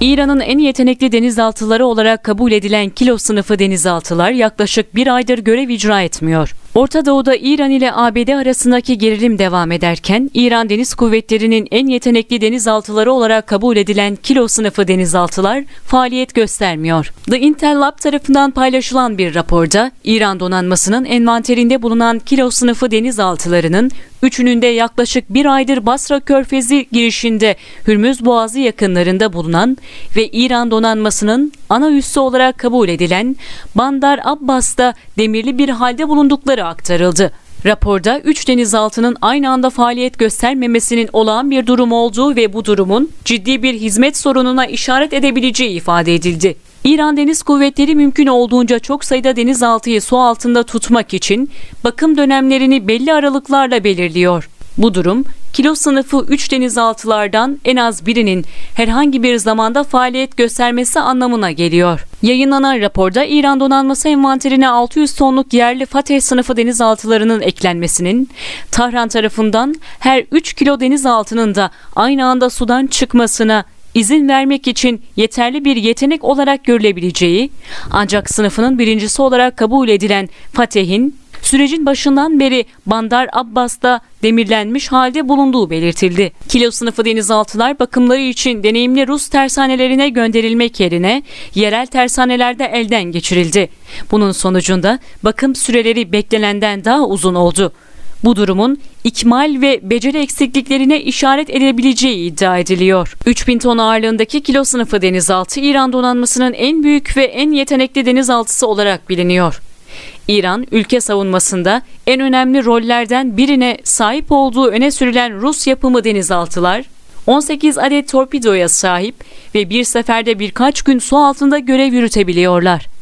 İran'ın en yetenekli denizaltıları olarak kabul edilen kilo sınıfı denizaltılar yaklaşık bir aydır görev icra etmiyor. Orta Doğu'da İran ile ABD arasındaki gerilim devam ederken İran Deniz Kuvvetleri'nin en yetenekli denizaltıları olarak kabul edilen kilo sınıfı denizaltılar faaliyet göstermiyor. The Intel Lab tarafından paylaşılan bir raporda İran donanmasının envanterinde bulunan kilo sınıfı denizaltılarının üçünün de yaklaşık bir aydır Basra Körfezi girişinde Hürmüz Boğazı yakınlarında bulunan ve İran donanmasının ana üssü olarak kabul edilen Bandar Abbas'ta demirli bir halde bulundukları aktarıldı. Raporda 3 denizaltının aynı anda faaliyet göstermemesinin olağan bir durum olduğu ve bu durumun ciddi bir hizmet sorununa işaret edebileceği ifade edildi. İran Deniz Kuvvetleri mümkün olduğunca çok sayıda denizaltıyı su altında tutmak için bakım dönemlerini belli aralıklarla belirliyor. Bu durum kilo sınıfı 3 denizaltılardan en az birinin herhangi bir zamanda faaliyet göstermesi anlamına geliyor. Yayınlanan raporda İran donanması envanterine 600 tonluk yerli Fateh sınıfı denizaltılarının eklenmesinin Tahran tarafından her 3 kilo denizaltının da aynı anda sudan çıkmasına izin vermek için yeterli bir yetenek olarak görülebileceği, ancak sınıfının birincisi olarak kabul edilen Fateh'in sürecin başından beri Bandar Abbas'ta demirlenmiş halde bulunduğu belirtildi. Kilo sınıfı denizaltılar bakımları için deneyimli Rus tersanelerine gönderilmek yerine yerel tersanelerde elden geçirildi. Bunun sonucunda bakım süreleri beklenenden daha uzun oldu. Bu durumun ikmal ve beceri eksikliklerine işaret edebileceği iddia ediliyor. 3000 ton ağırlığındaki kilo sınıfı denizaltı İran donanmasının en büyük ve en yetenekli denizaltısı olarak biliniyor. İran ülke savunmasında en önemli rollerden birine sahip olduğu öne sürülen Rus yapımı denizaltılar 18 adet torpidoya sahip ve bir seferde birkaç gün su altında görev yürütebiliyorlar.